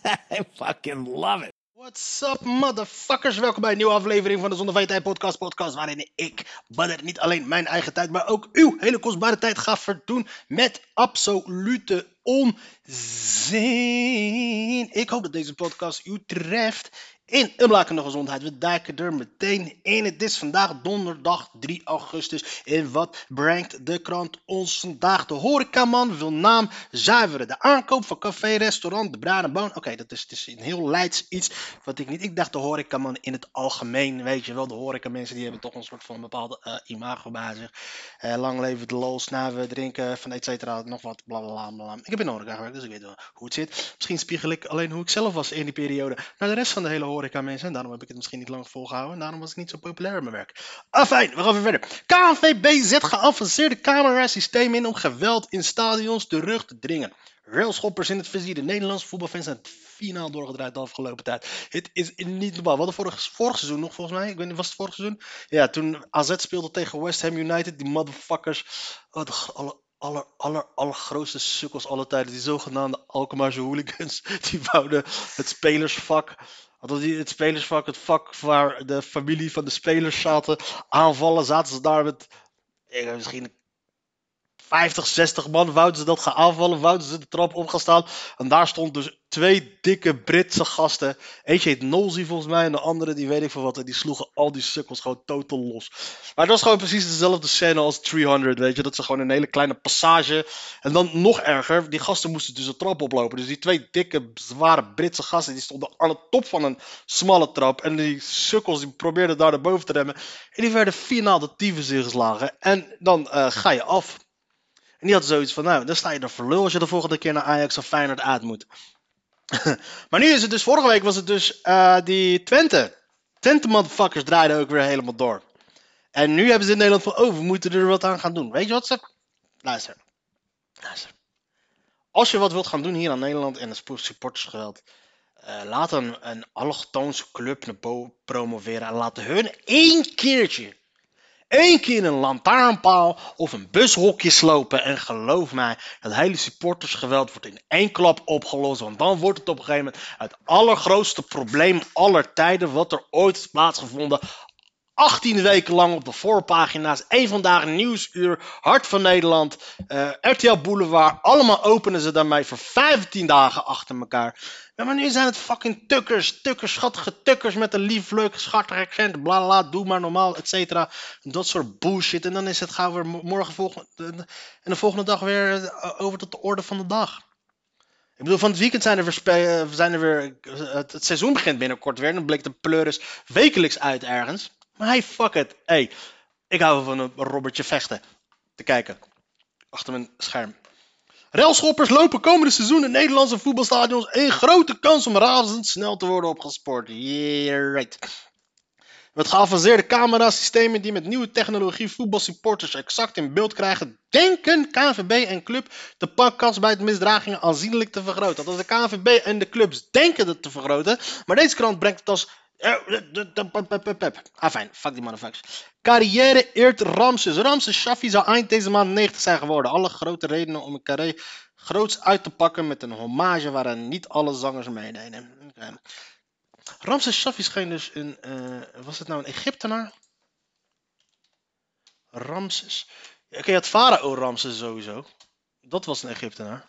I fucking love it. What's up, motherfuckers? Welkom bij een nieuwe aflevering van de Zonder Tijd Podcast. Podcast waarin ik, Badder, niet alleen mijn eigen tijd, maar ook uw hele kostbare tijd ga verdoen met absolute onzin. Ik hoop dat deze podcast u treft in een blakende gezondheid. We duiken er meteen in. Het is vandaag donderdag 3 augustus. En wat brengt de krant ons vandaag? De horecaman wil naam zuiveren. De aankoop van café, restaurant, de Bruine Boon. Oké, dat is, is een heel leids iets wat ik niet... Ik dacht de horecaman in het algemeen, weet je wel. De horecamensen die hebben toch een soort van een bepaalde eh, imago bij zich. Eh, lang leven de lol, snuiven, drinken, van et cetera, nog wat, bla. Ik heb in de horeca gewerkt, dus ik weet wel hoe het zit. Misschien spiegel ik alleen hoe ik zelf was in die periode naar de rest van de hele horeca mensen. En daarom heb ik het misschien niet lang volgehouden. En daarom was ik niet zo populair in mijn werk. Ah, fijn, we gaan weer verder. KNVB zet geavanceerde camerasysteem in om geweld in stadions terug te dringen. Railschoppers in het vizier. De Nederlandse voetbalfans zijn finaal doorgedraaid de afgelopen tijd. Het is niet normaal. Wat vorig, vorig seizoen nog volgens mij. Ik weet niet, was het vorig seizoen? Ja, toen AZ speelde tegen West Ham United. Die motherfuckers. De, alle, aller, aller, allergrootste sukkels alle tijden. Die zogenaamde Alkmaarse hooligans. Die wouden het spelersvak Hadden die het spelersvak, het vak waar de familie van de spelers zaten, aanvallen, zaten ze daar met misschien 50, 60 man. Wouden ze dat gaan aanvallen, wouden ze de trap op gaan staan. En daar stond dus twee dikke Britse gasten. Eentje heet Nolsey volgens mij en de andere die weet ik van wat. En die sloegen al die sukkels gewoon totaal los. Maar het was gewoon precies dezelfde scène als 300, weet je. Dat ze gewoon een hele kleine passage. En dan nog erger, die gasten moesten dus de trap oplopen. Dus die twee dikke, zware Britse gasten, die stonden aan de top van een smalle trap. En die sukkels, die probeerden daar naar boven te remmen. En die werden finaal de tyfus ingeslagen. En dan uh, ga je af. En die had zoiets van, nou, dan sta je er voor lul als je de volgende keer naar Ajax of Feyenoord uit moet. maar nu is het dus, vorige week was het dus uh, die Twente. Twente motherfuckers draaiden ook weer helemaal door. En nu hebben ze in Nederland van, oh, we moeten er wat aan gaan doen. Weet je wat ze... Luister. Luister. Als je wat wilt gaan doen hier aan Nederland en het supportersgeweld... Uh, laat een, een club naar promoveren en laat hun één keertje één keer een lantaarnpaal of een bushokje slopen. En geloof mij, het hele supportersgeweld wordt in één klap opgelost. Want dan wordt het op een gegeven moment het allergrootste probleem aller tijden wat er ooit is plaatsgevonden. 18 weken lang op de voorpagina's. één vandaag nieuwsuur. Hart van Nederland. Eh, RTL Boulevard. Allemaal openen ze daarmee voor 15 dagen achter elkaar. Ja, maar nu zijn het fucking tukkers. Tukkers, schattige tukkers met een lief, leuk, schattig accent. Bla bla, doe maar normaal, et cetera. Dat soort bullshit. En dan is het gauw weer morgen volgende, en de volgende dag weer eh, over tot de orde van de dag. Ik bedoel, van het weekend zijn er weer, zijn er weer het, het, seizoen begint binnenkort weer. Dan bleek de pleuris wekelijks uit ergens. Maar hey, fuck it. Hey, ik hou van een Robertje vechten. Te kijken. Achter mijn scherm. Railschoppers lopen komende seizoen in Nederlandse voetbalstadions een grote kans om razendsnel te worden opgespoord. Yeah, right. Met geavanceerde camerasystemen die met nieuwe technologie voetbalsupporters exact in beeld krijgen, denken KNVB en club de pakkans bij het misdragingen aanzienlijk te vergroten. Dat is de KNVB en de clubs denken dat te vergroten, maar deze krant brengt het als Ah, fijn. Fuck die motherfuckers. Carrière eert Ramses. Ramses Shaffi zou eind deze maand 90 zijn geworden. Alle grote redenen om een carré groots uit te pakken met een hommage waarin niet alle zangers meededen. Okay. Ramses Shaffi scheen dus een... Was het nou een Egyptenaar? Ramses. Oké, okay, had Farao Ramses sowieso. Dat was een Egyptenaar.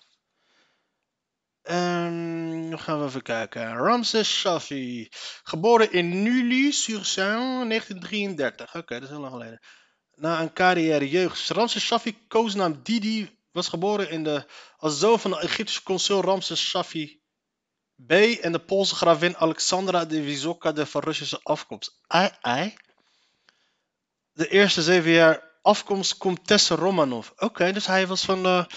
Um, gaan we even kijken. Ramses Shafi. Geboren in Neuilly-sur-Seine, 1933. Oké, dat is heel lang geleden. Na een carrière jeugd. Ramses Shafi, koosnaam Didi, was geboren in de, als zoon van de Egyptische consul Ramses Shafi B. en de Poolse gravin Alexandra de Wizoka de van Russische afkomst. Ai, ai. De eerste zeven jaar afkomst Comtesse Romanov. Oké, dus hij was van de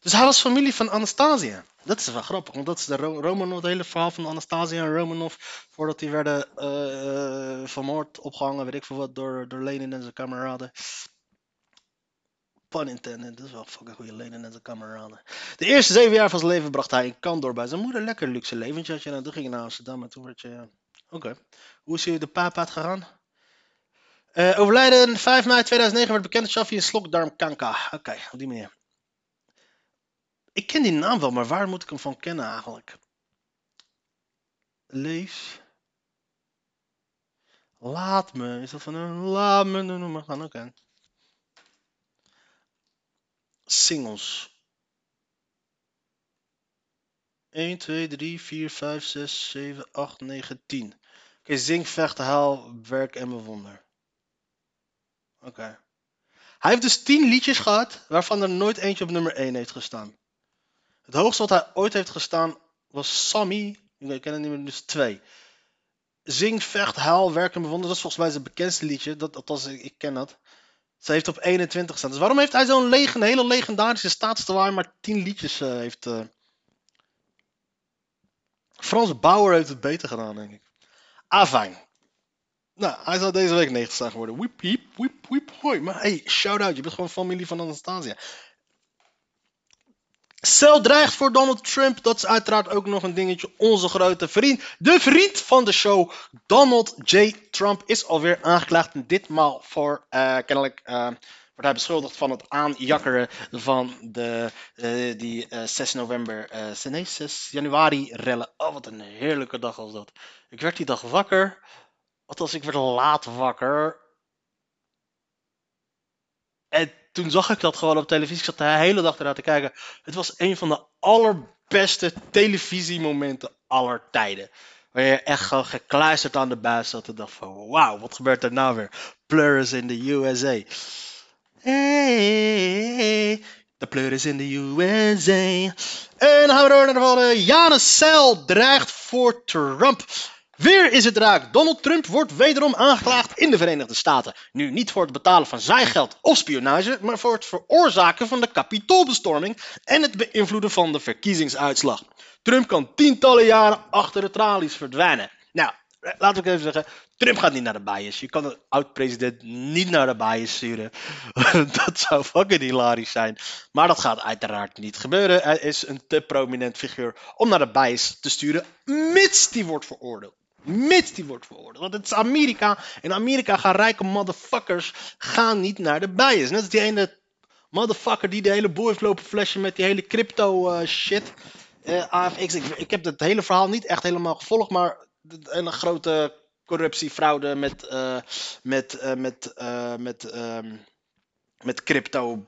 dus hij was familie van Anastasia. Dat is wel grappig, want dat is de Ro Romanov, het hele verhaal van Anastasia en Romanov. Voordat die werden uh, vermoord, opgehangen, weet ik veel wat, door, door Lenin en zijn kameraden. Pun intended, dat is wel fucking goede Lenin en zijn kameraden. De eerste zeven jaar van zijn leven bracht hij in Kant door bij zijn moeder. Lekker luxe leventje had je. En toen ging hij naar Amsterdam en toen werd je... Oké. Hoe is je de papaat gegaan? Uh, overlijden 5 mei 2009 werd bekend dat Shafi een slokdarmkanker. Oké, op die manier. Ik ken die naam wel, maar waar moet ik hem van kennen eigenlijk? Lees. Laat me. Is dat van een laat me noem maar gaan? Oké. Singles. 1, 2, 3, 4, 5, 6, 7, 8, 9, 10. Oké, okay, zing, vecht, haal, werk en bewonder. Oké. Hij heeft dus 10 liedjes gehad, waarvan er nooit eentje op nummer 1 heeft gestaan. Het hoogste wat hij ooit heeft gestaan was Sammy. Ik ken het niet meer, dus 2. Zing, vecht, huil, werk en bewonder. Dat is volgens mij zijn bekendste liedje. Dat, althans, ik, ken dat. Ze heeft op 21 gestaan. Dus waarom heeft hij zo'n lege, hele legendarische staatste waar hij maar 10 liedjes uh, heeft... Uh... Frans Bauer heeft het beter gedaan, denk ik. Afijn. Nou, hij zou deze week 9 staan geworden. Wiep, wiep, wiep, wiep, hoi. Maar hey, shout-out. Je bent gewoon familie van Anastasia. Cel dreigt voor Donald Trump. Dat is uiteraard ook nog een dingetje. Onze grote vriend, de vriend van de show, Donald J. Trump, is alweer aangeklaagd. Ditmaal voor uh, kennelijk. Uh, wordt hij beschuldigd van het aanjakkeren van de, uh, die 6 november, nee, 6 januari rellen. Oh, wat een heerlijke dag was dat. Ik werd die dag wakker. Althans, ik werd laat wakker. En toen zag ik dat gewoon op televisie. Ik zat de hele dag ernaar te kijken. Het was een van de allerbeste televisiemomenten aller tijden. Waar je echt gewoon gekluisterd aan de buis zat en dacht van... Wauw, wat gebeurt er nou weer? Pleuris in de USA. Hey, de pleuris in de USA. En dan gaan we door naar de volgende. Janus Cel dreigt voor Trump. Weer is het raak. Donald Trump wordt wederom aangeklaagd in de Verenigde Staten. Nu niet voor het betalen van zijgeld of spionage, maar voor het veroorzaken van de kapitoolbestorming en het beïnvloeden van de verkiezingsuitslag. Trump kan tientallen jaren achter de tralies verdwijnen. Nou, laat ik even zeggen, Trump gaat niet naar de bias. Je kan een oud-president niet naar de bias sturen. dat zou fucking hilarisch zijn. Maar dat gaat uiteraard niet gebeuren. Hij is een te prominent figuur om naar de bias te sturen, mits die wordt veroordeeld. Mits die wordt veroordeeld. Want het is Amerika. In Amerika gaan rijke motherfuckers gaan niet naar de bias. Net als die ene motherfucker die de hele boel heeft lopen flashen met die hele crypto uh, shit. Uh, AFX. Ik, ik, heb het hele verhaal niet echt helemaal gevolgd. Maar een grote corruptie, fraude met, uh, met, met, met um, met crypto,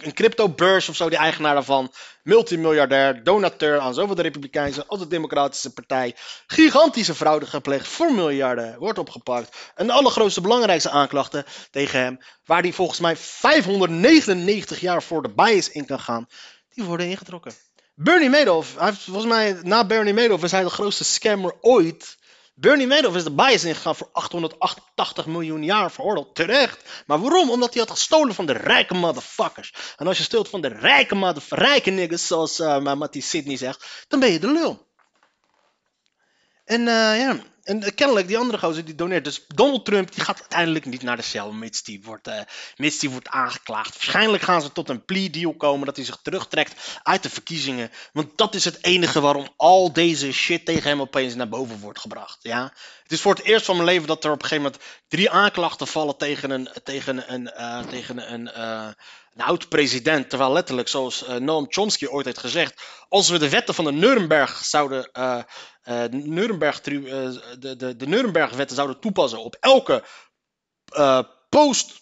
een crypto-beurs of zo, die eigenaar daarvan, multimiljardair, donateur aan zowel de Republikeinse als de Democratische Partij, gigantische fraude gepleegd voor miljarden, wordt opgepakt. En de allergrootste, belangrijkste aanklachten tegen hem, waar hij volgens mij 599 jaar voor de bias in kan gaan, die worden ingetrokken. Bernie Madoff, hij volgens mij na Bernie Madoff is hij de grootste scammer ooit. Bernie Madoff is de bias ingegaan voor 888 miljoen jaar veroordeeld. Terecht. Maar waarom? Omdat hij had gestolen van de rijke motherfuckers. En als je steelt van de rijke motherfuckers, rijke niggas, zoals uh, Matty Sidney zegt, dan ben je de lul. En uh, ja, en kennelijk, die andere gozer die doneert. Dus Donald Trump die gaat uiteindelijk niet naar de cel, mits die, wordt, uh, mits die wordt aangeklaagd. Waarschijnlijk gaan ze tot een plea deal komen dat hij zich terugtrekt uit de verkiezingen. Want dat is het enige waarom al deze shit tegen hem opeens naar boven wordt gebracht. Ja? Het is voor het eerst van mijn leven dat er op een gegeven moment drie aanklachten vallen tegen een, tegen een, uh, tegen een, een oud-president. Terwijl letterlijk, zoals Noam Chomsky ooit heeft gezegd, als we de wetten van de Nuremberg zouden uh, Nuremberg, uh, de, de, de Nuremberg-wetten zouden toepassen op elke uh, post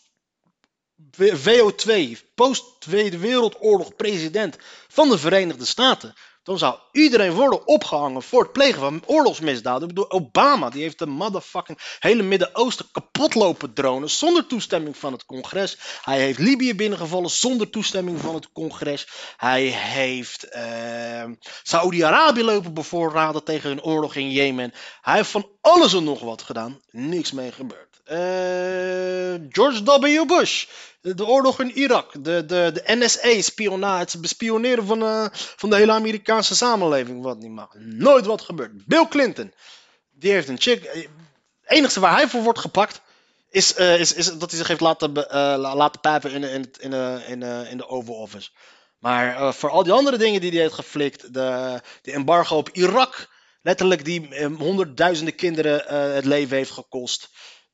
VO2, post Tweede Wereldoorlog president van de Verenigde Staten, dan zou iedereen worden opgehangen voor het plegen van oorlogsmisdaden. Ik bedoel, Obama die heeft de motherfucking hele Midden-Oosten kapot lopen dronen zonder toestemming van het congres. Hij heeft Libië binnengevallen zonder toestemming van het congres. Hij heeft uh, Saoedi-Arabië lopen bevoorraden tegen een oorlog in Jemen. Hij heeft van alles en nog wat gedaan. Niks mee gebeurd. Eh, George W. Bush. De oorlog in Irak. De, de, de NSA-spionage. Het bespioneren van, eh, van de hele Amerikaanse samenleving. Wat niet mag. Nooit wat gebeurt. Bill Clinton. Die heeft een chick. Het enige waar hij voor wordt gepakt. Is, eh, is, is dat hij zich heeft laten, eh, laten pijpen in, in, in, in, in de Oval Office. Maar eh, voor al die andere dingen die hij heeft geflikt. De, de embargo op Irak. Letterlijk die eh, honderdduizenden kinderen eh, het leven heeft gekost.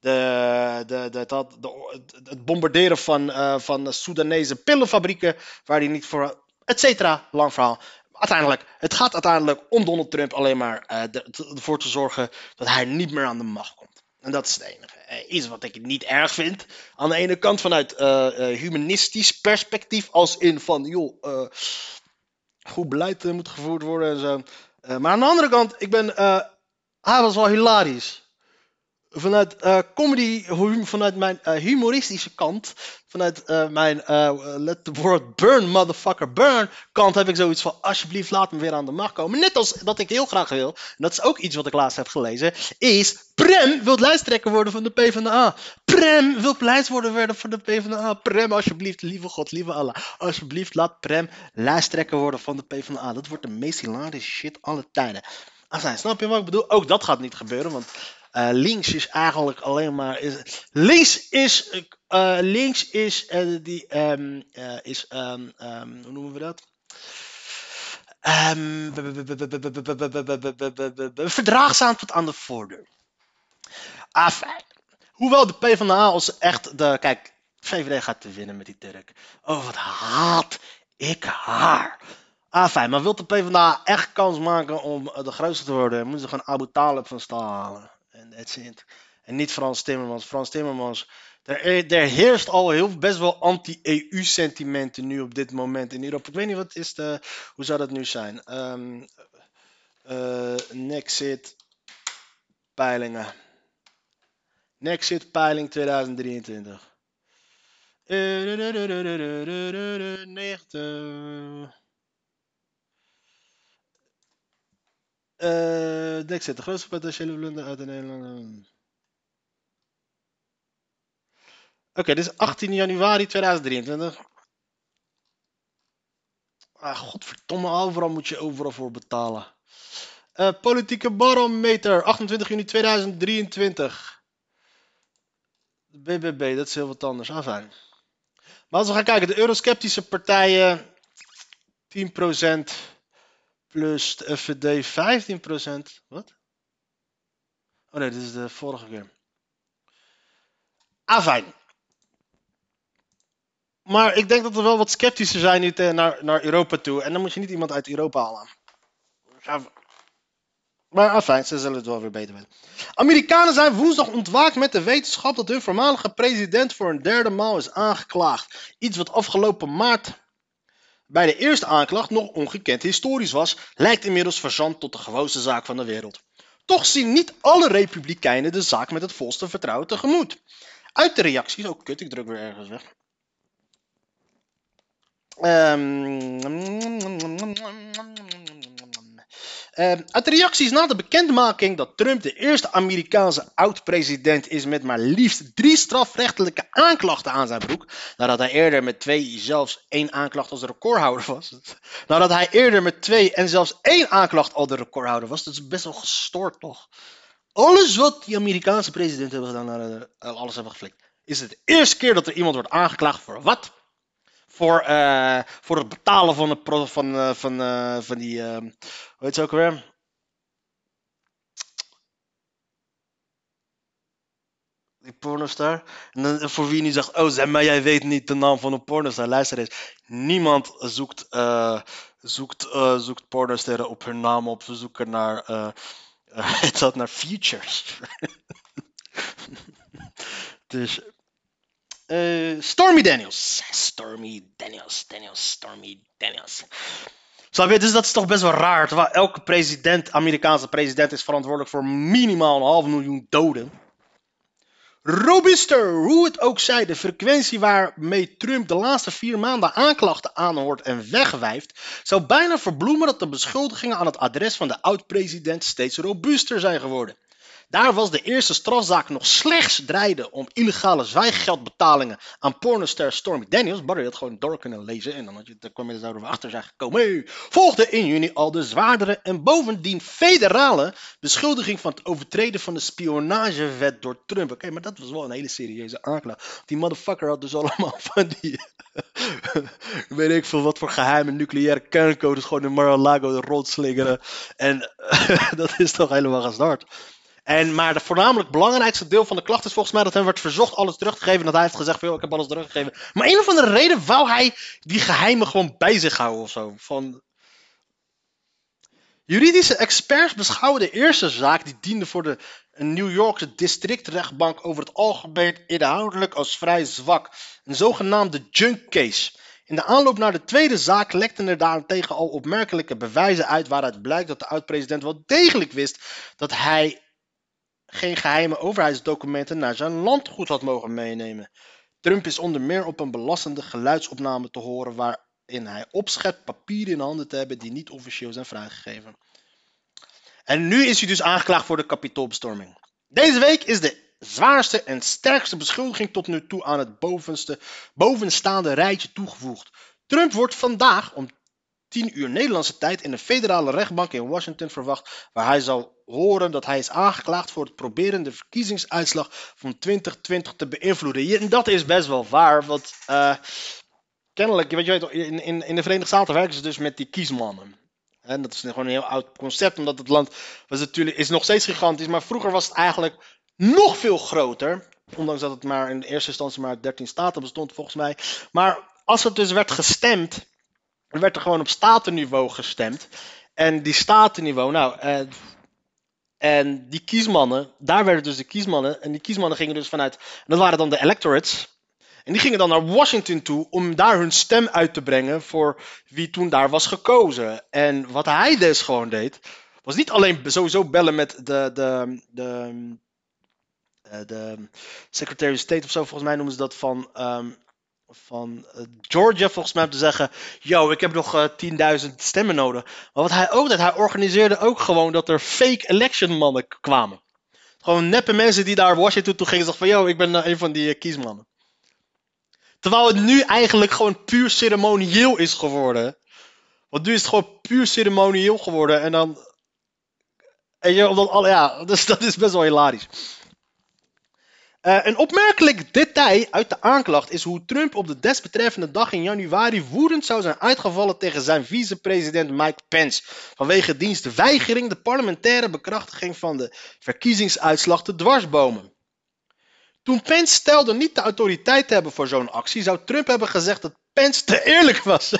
De, de, dat, de, het bombarderen van, eh van Soedanese pillenfabrieken. Waar hij niet voor. Et cetera. Lang verhaal. Uiteindelijk, het gaat uiteindelijk om Donald Trump alleen maar eh, ervoor te zorgen dat hij niet meer aan de macht komt. En dat is het enige. Eh, iets wat ik niet erg vind. Aan de ene kant vanuit humanistisch perspectief. Als in van, joh, goed beleid moet gevoerd worden en zo. Maar aan de andere kant, ik ben, hij was wel hilarisch. Vanuit eh, comedy, vanuit mijn eh, humoristische kant, vanuit eh, mijn let the word burn, motherfucker burn kant, heb ik zoiets van, alsjeblieft laat me weer aan de macht komen. Net als dat ik heel graag wil, en dat is ook iets wat ik laatst heb gelezen, is Prem wil lijsttrekker worden van de PvdA. Prem wil lijsttrekker worden van de PvdA. Prem, alsjeblieft, lieve God, lieve Allah, alsjeblieft laat Prem lijsttrekker worden van de PvdA. Dat wordt de meest hilarische shit alle tijden. Afijn, snap je wat ik bedoel? Ook dat gaat niet gebeuren, want eh, links is eigenlijk alleen maar. Is, links is. eh, links is. eh, die, ehm, eh, is ehm, ehm, hoe noemen we dat? Ehm, verdraagzaam tot aan de voordeur. Afijn. Hoewel de PvdA als echt de. Kijk, VVD gaat te winnen met die Turk. Oh, wat haat ik haar. Ah, fijn. Maar wil de PvdA echt kans maken om eh, de grootste te worden, moeten ze gewoon Abu Talib van stal halen. En niet Frans Timmermans. Frans Timmermans. Er, er heerst al heel best wel anti-EU-sentimenten nu op dit moment in Europa. Ik weet niet wat is de. Hoe zou dat nu zijn? Ehm eh, Nexit peilingen. Nexit peiling 2023. Eh, 90. Eh, Nexit, de grootste potentiële blunder uit de Nederlanden. Oké, dit is 18 januari 2023. Ah, godverdomme, overal moet je overal voor betalen. Eh, politieke barometer, 28 juni 2023. De BBB, dat is heel wat anders. Ah, fijn. Maar als we gaan kijken, de eurosceptische partijen 10% plus de FVD 15%. Wat? Oh nee, dit is de vorige keer. Ah, fijn. Maar ik denk dat er wel wat sceptischer zijn nu naar, naar Europa toe. En dan moet je niet iemand uit Europa halen. Maar afijn, ze zullen het wel weer beter weten. Amerikanen zijn woensdag ontwaakt met de wetenschap dat hun voormalige president voor een derde maal is aangeklaagd. Iets wat afgelopen maart bij de eerste aanklacht nog ongekend historisch was, lijkt inmiddels verzand tot de gewoonste zaak van de wereld. Toch zien niet alle republikeinen de zaak met het volste vertrouwen tegemoet. Uit de reacties, oh kut, ik druk weer ergens weg. Ehm, ehm, uit de reacties na de bekendmaking dat Trump de eerste Amerikaanse oud-president is met maar liefst drie strafrechtelijke aanklachten aan zijn broek, nadat hij eerder met twee, zelfs één aanklacht als recordhouder was. Nadat hij eerder met twee en zelfs één aanklacht al de recordhouder was, dat is best wel gestoord toch? Alles wat die Amerikaanse presidenten hebben gedaan, eh, alles hebben geflikt. Is het de eerste keer dat er iemand wordt aangeklaagd voor wat? Voor, eh, voor het betalen van, de van, eh, van, eh, van die. hoe heet ze ook weer? Die pornostar. En dan, voor wie nu zegt: Oh, zeg maar, jij weet niet de naam van een pornostar. Luister eens. Niemand zoekt, zoekt, zoekt pornosterren op hun naam op. We zoeken naar. heet dat naar features. dus. Eh, Stormy Daniels. Stormy Daniels, Daniels, Stormy Daniels. Snap je? Dus dat is toch best wel raar. Terwijl elke president, Amerikaanse president, is verantwoordelijk voor minimaal een half miljoen doden. Robuster, hoe het ook zij, de frequentie waarmee Trump de laatste vier maanden aanklachten aanhoort en wegwijft, zou bijna verbloemen dat de beschuldigingen aan het adres van de oud-president steeds robuuster zijn geworden. Daar was de eerste strafzaak nog slechts draaide om illegale zwijggeldbetalingen aan pornoster Stormy Daniels. Barry had gewoon door kunnen lezen en dan, had je, dan kwam je er achter zijn gekomen. Volgde in juni al de zwaardere en bovendien federale beschuldiging van het overtreden van de spionagewet door Trump. Oké, maar dat was wel een hele serieuze aanklacht. Die motherfucker had dus allemaal van die weet ik veel wat voor geheime nucleaire kerncodes gewoon in Mar-a-Lago rondslingeren. En dat is toch helemaal gestart. En, maar het voornamelijk belangrijkste deel van de klacht is volgens mij dat hem werd verzocht alles terug te geven. En dat hij heeft gezegd van, ik heb alles teruggegeven. Maar een of andere reden wou hij die geheimen gewoon bij zich houden of zo. Van... Juridische experts beschouwen de eerste zaak die diende voor de New Yorkse districtrechtbank over het algemeen inhoudelijk als vrij zwak. Een zogenaamde junk case. In de aanloop naar de tweede zaak lekten er daarentegen al opmerkelijke bewijzen uit waaruit blijkt dat de oud-president wel degelijk wist dat hij geen geheime overheidsdocumenten naar zijn landgoed had mogen meenemen. Trump is onder meer op een belastende geluidsopname te horen waarin hij opschept papieren in handen te hebben die niet officieel zijn vrijgegeven. En nu is hij dus aangeklaagd voor de kapitoolbestorming. Deze week is de zwaarste en sterkste beschuldiging tot nu toe aan het bovenste, bovenstaande rijtje toegevoegd. Trump wordt vandaag om 10 uur Nederlandse tijd in de federale rechtbank in Washington verwacht, waar hij zal horen dat hij is aangeklaagd voor het proberen de verkiezingsuitslag van 2020 te beïnvloeden. En dat is best wel waar, want uh, kennelijk, je weet, in, in, in de Verenigde Staten werken ze dus met die kiesmannen. En dat is gewoon een heel oud concept, omdat het land was natuurlijk, is nog steeds gigantisch, maar vroeger was het eigenlijk nog veel groter. Ondanks dat het maar in eerste instantie maar 13 staten bestond, volgens mij. Maar als het dus werd gestemd, werd er gewoon op statenniveau gestemd. En die statenniveau, nou, eh, en die kiesmannen, daar werden dus de kiesmannen, en die kiesmannen gingen dus vanuit, dat waren dan de electorates. En die gingen dan naar Washington toe om daar hun stem uit te brengen voor wie toen daar was gekozen. En wat hij dus gewoon deed, was niet alleen sowieso bellen met de, de, de, eh, de Secretary of State of zo, volgens mij noemen ze dat van, um, van uh, Georgia, volgens mij, om te zeggen: Yo, ik heb nog uh, eh, 10.000 stemmen nodig. Maar wat hij ook deed, hij organiseerde ook gewoon dat er fake election mannen kwamen. Gewoon neppe mensen die daar Washington toe gingen en zeggen: van Yo, ik ben een van die kiesmannen. Terwijl het nu eigenlijk gewoon puur ceremonieel is geworden. Want nu is het gewoon puur ceremonieel geworden. En dan. En je, omdat alle, ja, dus dat is best wel hilarisch. Uh, een opmerkelijk detail uit de aanklacht is hoe Trump op de desbetreffende dag in januari woedend zou zijn uitgevallen tegen zijn vicepresident Mike Pence. Vanwege dienstweigering de parlementaire bekrachtiging van de verkiezingsuitslag te dwarsbomen. Toen Pence stelde niet de autoriteit te hebben voor zo'n actie, zou Trump hebben gezegd dat Pence te eerlijk was.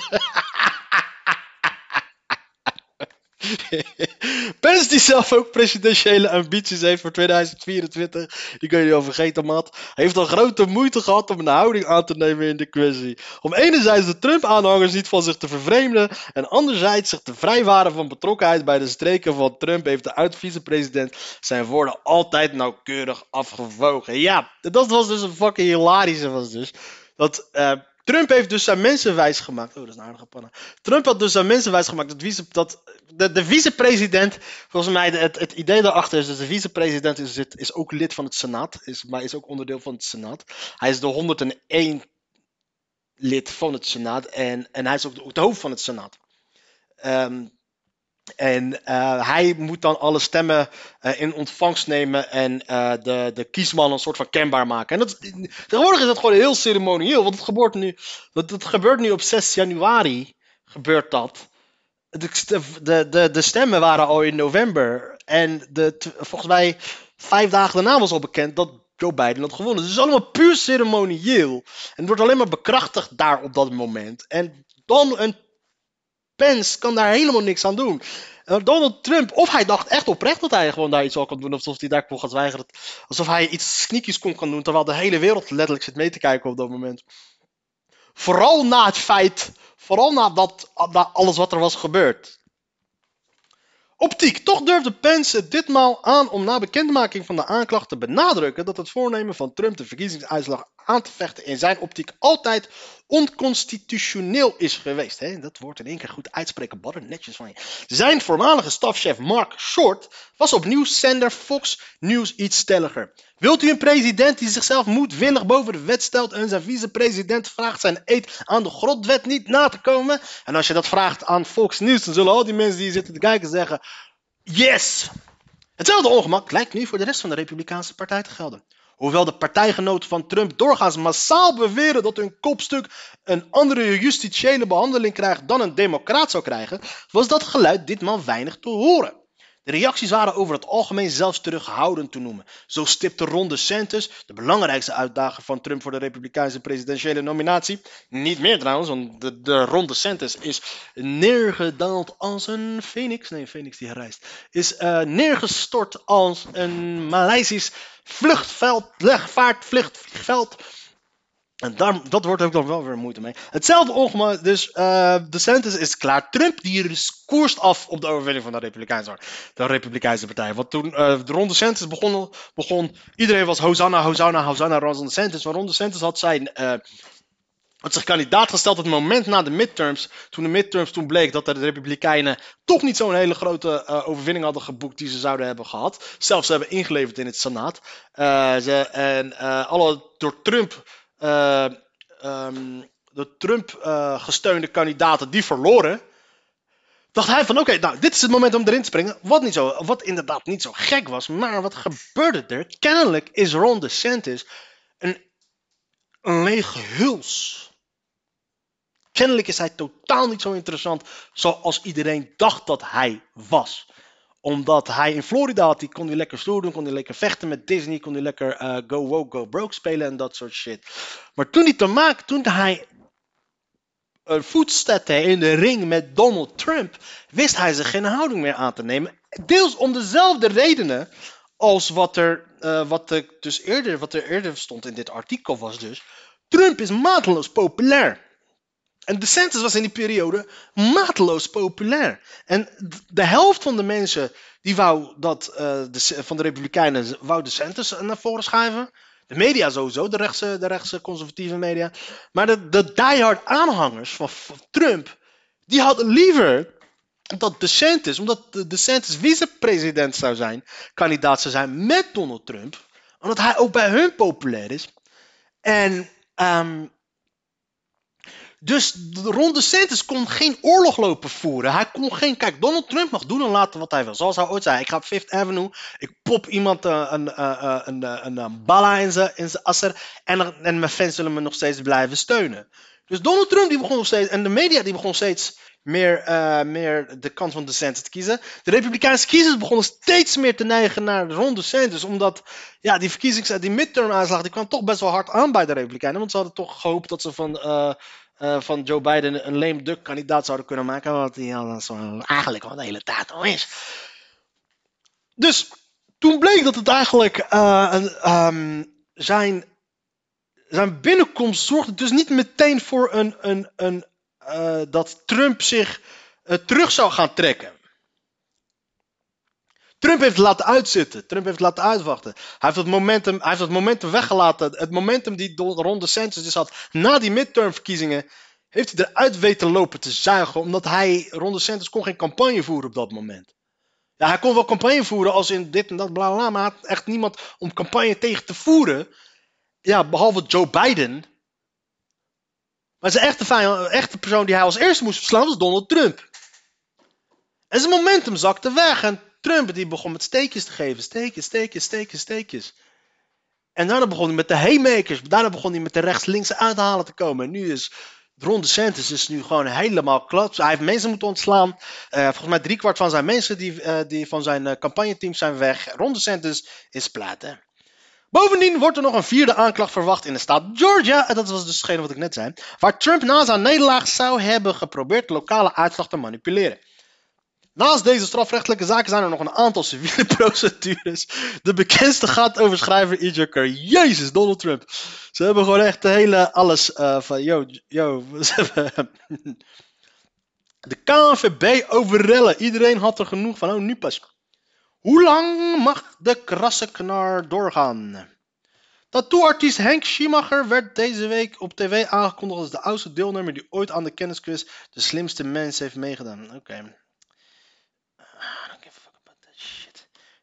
Pence die zelf ook presidentiële ambities heeft voor 2024. Die kun je niet over vergeten, Matt. heeft al grote moeite gehad om een houding aan te nemen in de kwestie. Om enerzijds de Trump-aanhangers niet van zich te vervreemden. En anderzijds zich te vrijwaren van betrokkenheid bij de streken van Trump. Heeft de oud-vicepresident zijn woorden altijd nauwkeurig afgewogen. Ja, dat was dus een fucking hilarische was dus. Dat... Uh, Trump heeft dus zijn mensen wijsgemaakt. Oh, dat is een aardige panna. Trump had dus zijn mensen wijsgemaakt dat, vice, dat de, de vicepresident, volgens mij, het, het idee daarachter is, dus de vicepresident is, is ook lid van het Senaat, is, maar is ook onderdeel van het Senaat. Hij is de 101 lid van het Senaat en, en hij is ook de, de hoofd van het Senaat. Um, en uh, hij moet dan alle stemmen uh, in ontvangst nemen en uh, de, de kiesman een soort van kenbaar maken. En dat, tegenwoordig is dat gewoon heel ceremonieel, want het gebeurt nu, dat gebeurt nu op 6 januari, gebeurt dat. De, de, de, de stemmen waren al in november en de, volgens mij vijf dagen daarna was al bekend dat Joe Biden had gewonnen. Dus het is allemaal puur ceremonieel. En het wordt alleen maar bekrachtigd daar op dat moment. En dan een Pence kan daar helemaal niks aan doen. Donald Trump, of hij dacht echt oprecht dat hij gewoon daar iets al kon doen, of hij daar kon gaan zwijgen. Alsof hij iets sneakies kon gaan doen, terwijl de hele wereld letterlijk zit mee te kijken op dat moment. Vooral na het feit, vooral na, dat, na alles wat er was gebeurd. Optiek. Toch durfde Pence ditmaal aan om na bekendmaking van de aanklacht te benadrukken dat het voornemen van Trump de verkiezingsuitslag aan te vechten in zijn optiek altijd onconstitutioneel is geweest. Hè? Dat woord in één keer goed uitspreken, badder, netjes van je. Zijn voormalige stafchef Mark Short was op nieuwszender Fox News iets stelliger. Wilt u een president die zichzelf moedwillig boven de wet stelt en zijn vicepresident vraagt zijn eed aan de grondwet niet na te komen? En als je dat vraagt aan Fox News, dan zullen al die mensen die zitten te kijken zeggen: Yes! Hetzelfde ongemak lijkt nu voor de rest van de Republikeinse Partij te gelden. Hoewel de partijgenoten van Trump doorgaans massaal beweren dat hun kopstuk een andere justitiële behandeling krijgt dan een democraat zou krijgen, was dat geluid ditmaal weinig te horen. De reacties waren over het algemeen zelfs terughoudend te noemen. Zo stipte Ron DeSantis, de belangrijkste uitdager van Trump voor de Republikeinse presidentiële nominatie, niet meer trouwens, want de, de Ron is neergedaald als een phoenix, nee, phoenix die herrijst, is uh, neergestort als een Maleisisch vluchtveld, vaartvluchtveld en daar, dat wordt ook nog wel weer moeite mee. Hetzelfde ongemak, dus uh, de Santis is klaar. Trump die koerst af op de overwinning van de Republikeinse, de Republikeinse partij. Want toen uh, de Ron DeSantis begon, begon, iedereen was Hosanna, Hosanna, Hosanna, Ron DeSantis. Maar Ron DeSantis had zijn... Uh, had zich kandidaat gesteld op het moment na de midterms. Toen de midterms toen bleek dat de Republikeinen toch niet zo'n hele grote overwinning hadden geboekt die ze zouden hebben gehad. Zelfs ze hebben ingeleverd in het Senaat. Ze, en alle door Trump um, de Trump uh, gesteunde kandidaten die verloren. Dacht hij van oké, nou dit is het moment om erin te springen. Wat, niet zo, wat inderdaad niet zo gek was. Maar wat gebeurde er? Kennelijk is Ron DeSantis een, een lege huls. Kennelijk is hij totaal niet zo interessant zoals iedereen dacht dat hij was omdat hij in Florida had, die kon hij lekker stoer doen, kon hij lekker vechten met Disney, kon hij lekker uh, go woke, go broke spelen en dat soort shit. Maar toen hij te maken, toen hij een voet zette in de ring met Donald Trump, wist hij zich geen houding meer aan te nemen. Deels om dezelfde redenen als wat er, uh, wat er, dus eerder, wat er eerder stond in dit artikel was dus. Trump is mateloos populair. En DeSantis was in die periode mateloos populair. En de helft van de mensen die wou dat, uh, de, van de Republikeinen wou DeSantis naar voren schuiven. De media sowieso, de rechtse, de conservatieve media. Maar de, de diehard aanhangers van, van Trump, die hadden liever dat DeSantis, omdat de DeSantis vicepresident zou zijn, kandidaat zou zijn met Donald Trump, omdat hij ook bij hun populair is. En um, dus Ron DeSantis kon geen oorlog lopen voeren. Hij kon geen. Kijk, Donald Trump mag doen en laten wat hij wil. Zoals hij ooit zei: ik ga op Fifth Avenue. Ik pop iemand uh, een, uh, een, een, een, balla in zijn in asser. En, en mijn fans zullen me nog steeds blijven steunen. Dus Donald Trump die begon nog steeds. En de media die begon steeds meer, meer de kant van DeSantis te kiezen. De Republikeinse kiezers begonnen steeds meer te neigen naar Ron DeSantis. Omdat ja, die verkiezings, die midterm aanslag, die kwam toch best wel hard aan bij de Republikeinen. Want ze hadden toch gehoopt dat ze van van Joe Biden een lame duck kandidaat zouden kunnen maken. Wat hij eigenlijk al de hele tijd al is. Dus toen bleek dat het eigenlijk een, um, zijn, zijn binnenkomst zorgde dus niet meteen voor een, een, een, uh, dat Trump zich terug zou gaan trekken. Trump heeft het laten uitzitten. Trump heeft het laten uitwachten. Hij heeft het momentum, hij heeft het momentum weggelaten. Het momentum die Ron DeSantis dus had na die midtermverkiezingen, heeft hij eruit weten lopen te zuigen. Omdat hij, Ron DeSantis, kon geen campagne voeren op dat moment. Ja, hij kon wel campagne voeren als in dit en dat, bla bla, maar hij had echt niemand om campagne tegen te voeren. Ja, behalve Joe Biden. Maar zijn echte, vijand, echte persoon die hij als eerste moest verslaan was Donald Trump. En zijn momentum zakte weg. En Trump die begon met steekjes te geven. Steekjes, steekjes, steekjes, steekjes. En daarna begon hij met de haymakers. Daarna begon hij met de rechts-linkse uithalen te komen. En nu is Ron DeSantis is nu gewoon helemaal klats. Hij heeft mensen moeten ontslaan. Uh, volgens mij driekwart van zijn mensen die, uh, die van zijn uh, campagneteam zijn weg. Ron DeSantis is platen. Bovendien wordt er nog een vierde aanklacht verwacht in de staat Georgia. En dat was dus hetgene wat ik net zei. Waar Trump na zijn nederlaag zou hebben geprobeerd lokale uitslag te manipuleren. Naast deze strafrechtelijke zaken zijn er nog een aantal civiele procedures. De bekendste gaat over schrijver Ijaker. Jezus, Donald Trump. Ze hebben gewoon echt de hele alles uh, van, yo, yo. de KNVB overrellen. Iedereen had er genoeg van. Oh, nu pas. Hoe lang mag de krasse knar doorgaan? Tattooartiest Henk Schiemacher werd deze week op tv aangekondigd als de oudste deelnemer die ooit aan de kennisquiz de slimste mens heeft meegedaan. Oké.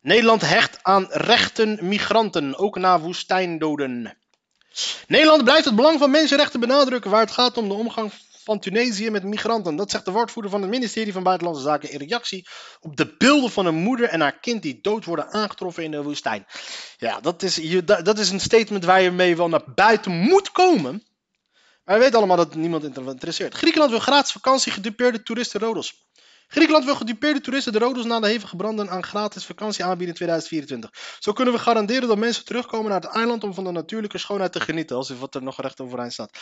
Nederland hecht aan rechten migranten, ook na woestijndoden. Nederland blijft het belang van mensenrechten benadrukken waar het gaat om de omgang van Tunesië met migranten. Dat zegt de woordvoerder van het ministerie van Buitenlandse Zaken in reactie op de beelden van een moeder en haar kind die dood worden aangetroffen in de woestijn. Ja, dat is, dat is een statement waar je mee wel naar buiten moet komen. Maar we weten allemaal dat niemand interesseert. Griekenland wil gratis vakantie gedupeerde toeristen Rodos. Griekenland wil gedupeerde toeristen de Rodos na de hevige branden aan gratis vakantie aanbieden in 2024. Zo kunnen we garanderen dat mensen terugkomen naar het eiland om van de natuurlijke schoonheid te genieten, als wat er nog recht overeind staat.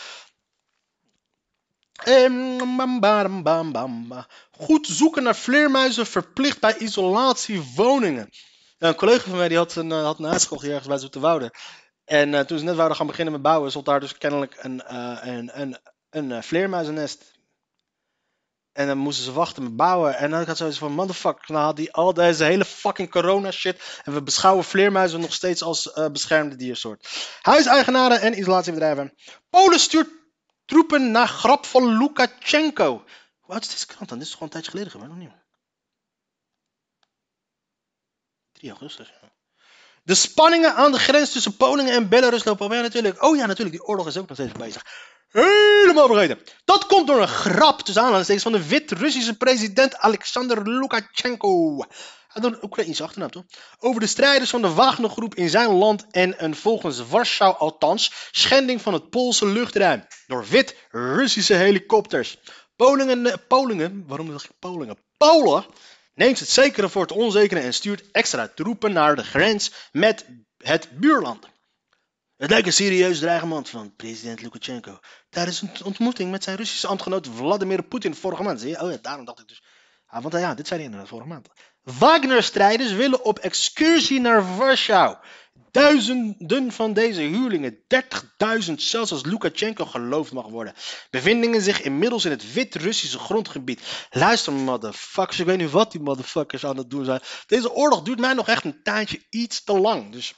Goed zoeken naar vleermuizen verplicht bij isolatiewoningen. een collega van mij die had een, eh, had een ergens bij Zoeterwoude. En uh, toen ze net wouden gaan beginnen met bouwen, stond daar dus kennelijk een, uh, een, een, een vleermuizennest. En dan moesten ze wachten met bouwen. En dan had ik zoiets van, motherfucker, nou had die al deze hele fucking corona shit. En we beschouwen vleermuizen nog steeds als uh, beschermde diersoort. Huiseigenaren en isolatiebedrijven. Polen stuurt troepen naar grap van Lukashenko. Hoe oud is deze krant dan? Dit is gewoon een tijdje geleden gebeurd, nog niet? 3 augustus. De spanningen aan de grens tussen Polen en Belarus lopen op. Ja, natuurlijk. Oh ja, natuurlijk. Die oorlog is ook nog steeds bezig. Helemaal vergeten. Dat komt door een grap tussen aanhalingstekens van de wit-Russische president Alexander Lukashenko. Hij had een Oekraïnse achternaam toch? Over de strijders van de Wagnergroep in zijn land en een volgens Warschau althans schending van het Poolse luchtruim door wit-Russische helikopters. Polingen, Polingen, waarom zeg ik Polingen? Polen neemt het zekere voor het onzekere en stuurt extra troepen naar de grens met het buurland. Het lijkt een serieus dreigement van president Lukashenko tijdens een ontmoeting met zijn Russische ambtgenoot Vladimir Poetin vorige maand. Zie? Oh ja, daarom dacht ik dus. Ah, want ja, dit zei hij inderdaad vorige maand. Wagner-strijders willen op excursie naar Warschau. Duizenden van deze huurlingen, 30.000 zelfs als Lukashenko geloofd mag worden, bevindingen zich inmiddels in het wit-Russische grondgebied. Luister, motherfuckers, ik weet niet wat die motherfuckers aan het doen zijn. Deze oorlog duurt mij nog echt een tijdje iets te lang. Dus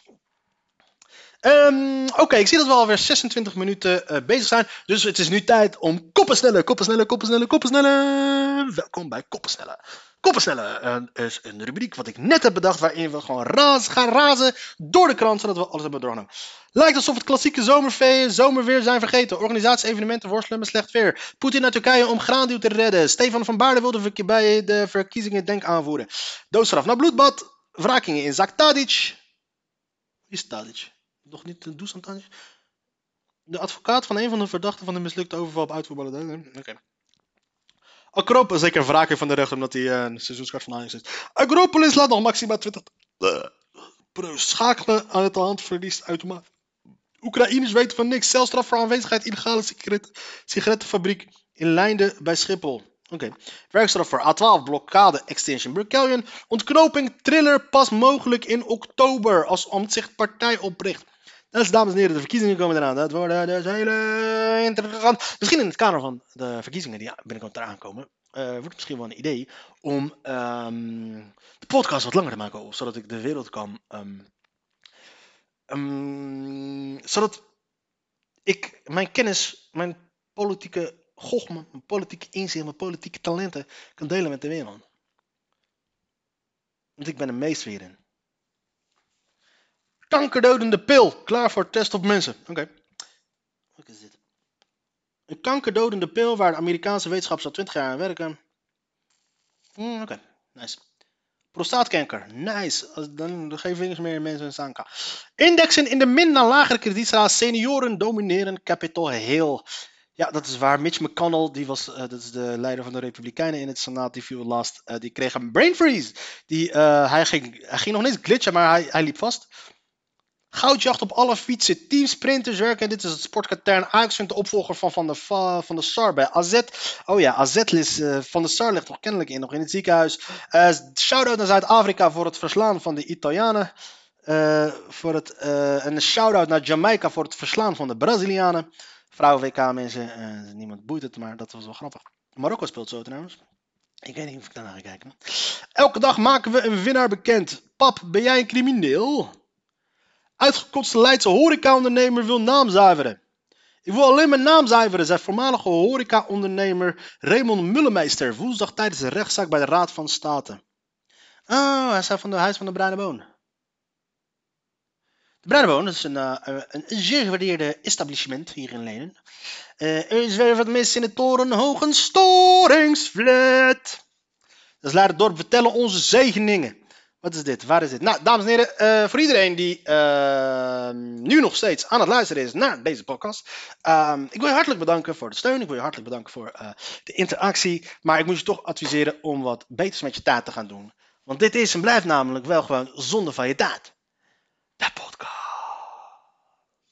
Um, Oké, ik zie dat we alweer 26 minuten uh, bezig zijn. Dus het is nu tijd om koppen snellen, koppen snellen, koppen snellen, koppen snellen. Welkom bij koppen snellen. Koppen snellen uh, is een rubriek wat ik net heb bedacht waarin we gewoon gaan razen door de krant zodat we alles hebben doorgenomen. Lijkt alsof het klassieke zomervee, zomerweer zijn vergeten. Organisaties, evenementen worstelen met slecht weer. Poetin naar Turkije om graanduw te redden. Stefan van Baarden wilde bij de verkiezingen denk aanvoeren. Doodstraf naar bloedbad. Wrakingen in Zak Tadic. Wie is Tadic? Nog niet de Dusan De advocaat van een van de verdachten van de mislukte overval op uitvoerballen. Oké. Okay. Acropolis, zeker wraken van de rechter omdat hij uh, een seizoenskaart van Ajax is. Acropolis laat nog maximaal 20 uh, schakelen aan het hand verliest automaat. Oekraïners weten van niks. Celstraf voor aanwezigheid illegale sigaret, sigarettenfabriek in Leiden bij Schiphol. Oké. Okay. Werkstraf voor A12 blokkade Extension Burkellion. Ontknoping thriller pas mogelijk in oktober als Omtzigt partij opricht. Dus dames en heren, de verkiezingen komen eraan. Dat wordt dus heel interessant. Misschien in het kader van de verkiezingen die binnenkort eraan komen, wordt het misschien wel een idee om um, de podcast wat langer te maken, zodat ik de wereld kan. Um, zodat ik mijn kennis, mijn politieke gochme, mijn politieke inzicht, mijn politieke talenten kan delen met de wereld. Want ik ben een meester hierin. Kankerdodende pil. Klaar voor test op mensen. Oké. Wat is dit? Een kankerdodende pil waar de Amerikaanse wetenschappers al 20 jaar aan werken. Hmm, Oké, nice. Prostaatkanker, nice. Dan geen vingers meer mensen staan. Indexen in de min naar lagere kredietstraat. Senioren domineren Capitol Hill. Ja, dat is waar. Mitch McConnell, die was, uh, dat is de leider van de Republikeinen in het Senaat, die viel last. Uh, die kreeg een brain freeze. Die, uh, hij, ging, hij ging nog niet glitchen, maar hij, hij liep vast. Goudjacht op alle fietsen. Teamsprinters werken. Dit is het sportkatern. Ajax de opvolger van Van de, van de Sar bij AZ. Oh ja, AZ is, uh, Van de Sar ligt toch kennelijk in, nog in het ziekenhuis. Uh, Shout-out naar Zuid-Afrika voor het verslaan van de Italianen. Uh, voor het, en een shout-out naar Jamaica voor het verslaan van de Brazilianen. Vrouwen-WK mensen, niemand boeit het, maar dat was wel grappig. Marokko speelt zo trouwens. Ik weet niet of ik daarna ga kijken. Elke dag maken we een winnaar bekend. Pap, ben jij een crimineel? Uitgekotste Leidse horecaondernemer wil naam zuiveren. Ik wil alleen mijn naam zuiveren, zei voormalige horecaondernemer Raymond Mullemeester woensdag tijdens een rechtszaak bij de Raad van State. Oh, hij staat van de Huis van de Bruine Boon. De Bruine Boon is een, eh, een, een zeer gewaardeerde establishment hier in Lenen. Eh, er is weer wat mis in de torenhoge storingsflat. Dus laat het dorp vertellen onze zegeningen. Wat is dit? Waar is dit? Nou, dames en heren, eh, voor iedereen die uh, nu nog steeds aan het luisteren is naar deze podcast. Uh, ik wil je hartelijk bedanken voor de steun. Ik wil je hartelijk bedanken voor uh, de interactie. Maar ik moet je toch adviseren om wat beters met je taart te gaan doen. Want dit is en blijft namelijk wel gewoon zonde van je taart. De podcast.